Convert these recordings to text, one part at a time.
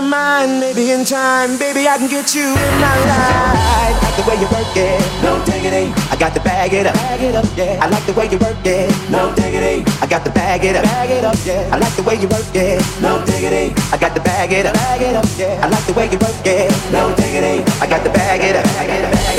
my mind, maybe in time, baby, I can get you in my life. I like the way you work it, no diggity. I got to bag it up, bag it up, yeah. I like the way you work it, no diggity. I got to bag it up, bag it up, yeah. I like the way you work it, no diggity. I got to bag it up, bag it up, yeah. I like the way you work it, no diggity. I got to bag it up, bag it up, bag it up.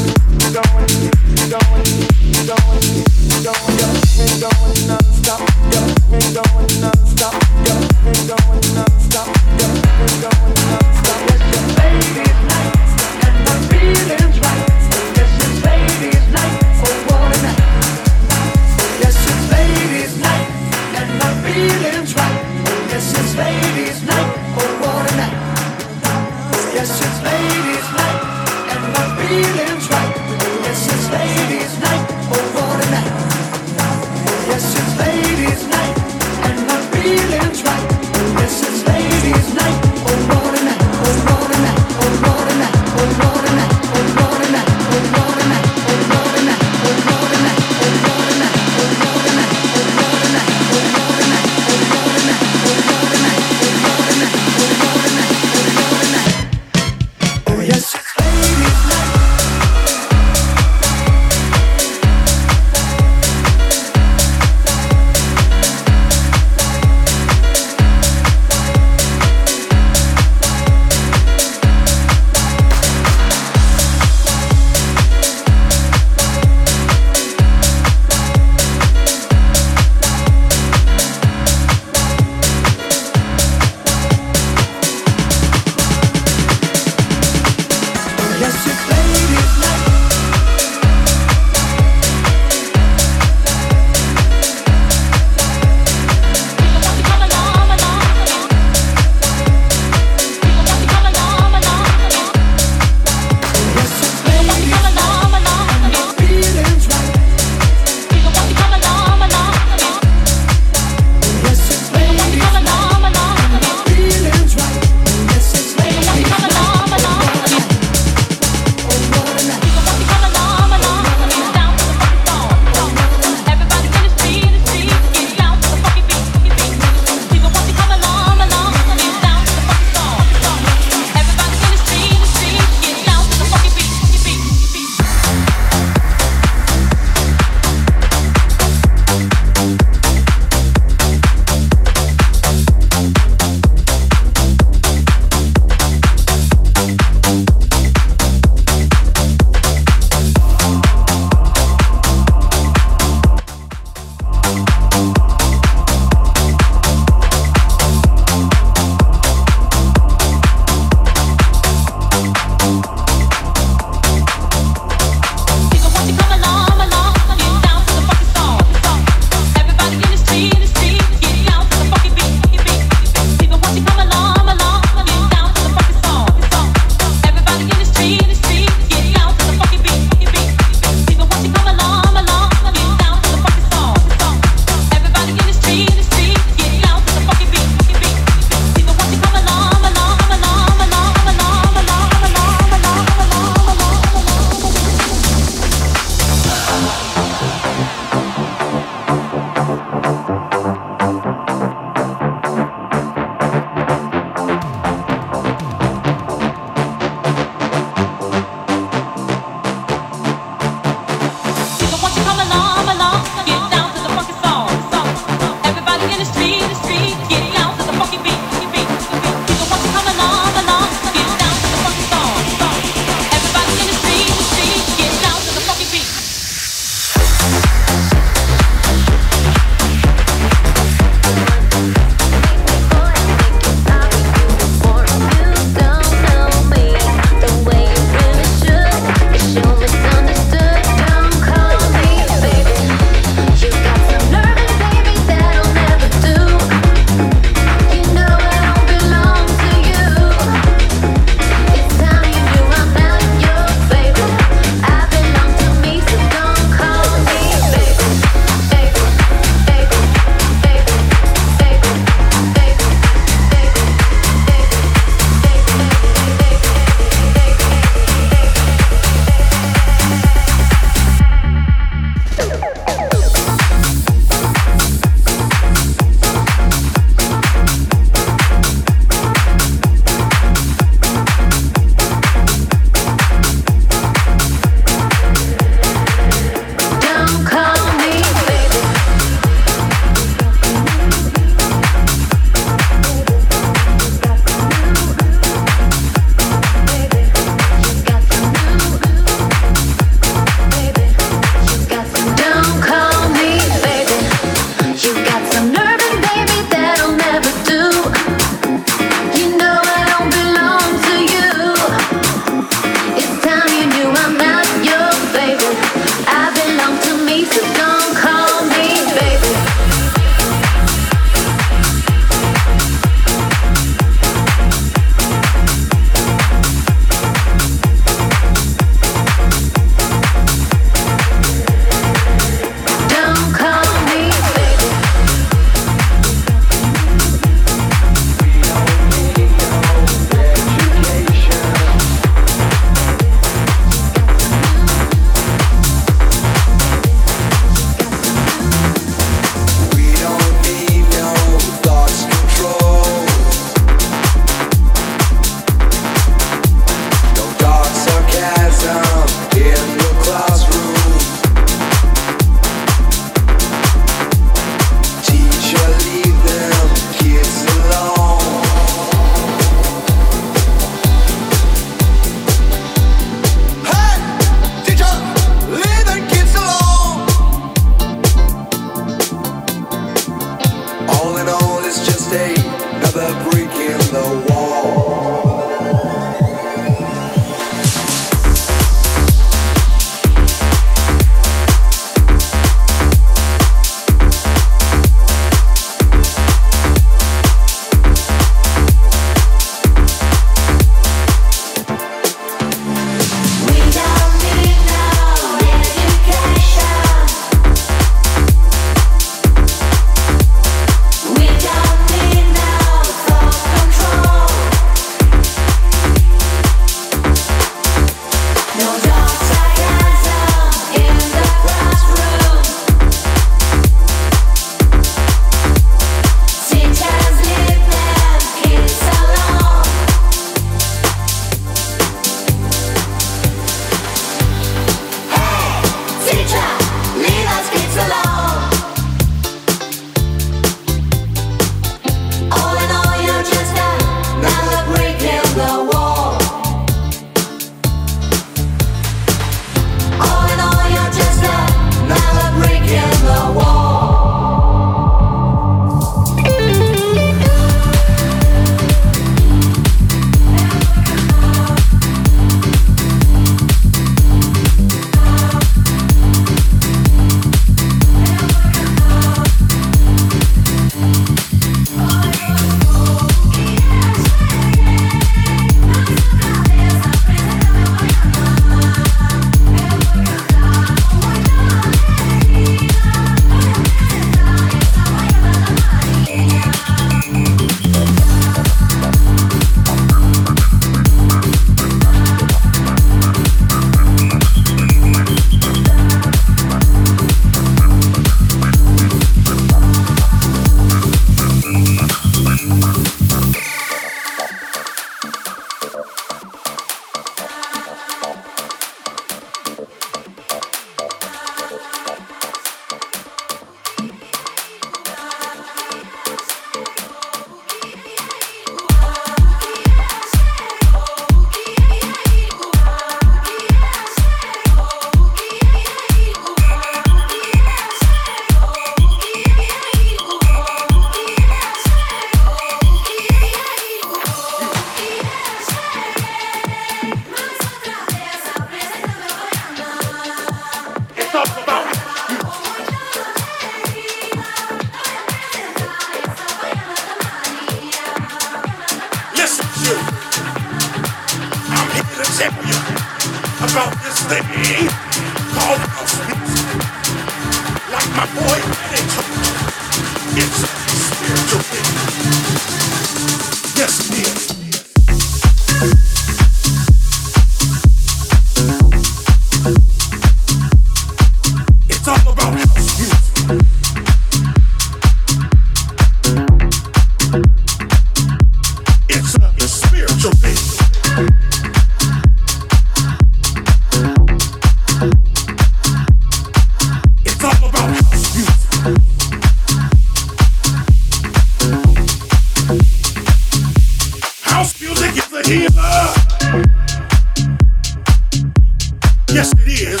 Yes, it is.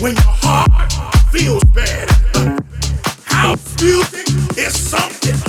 When your heart feels bad, house music is something.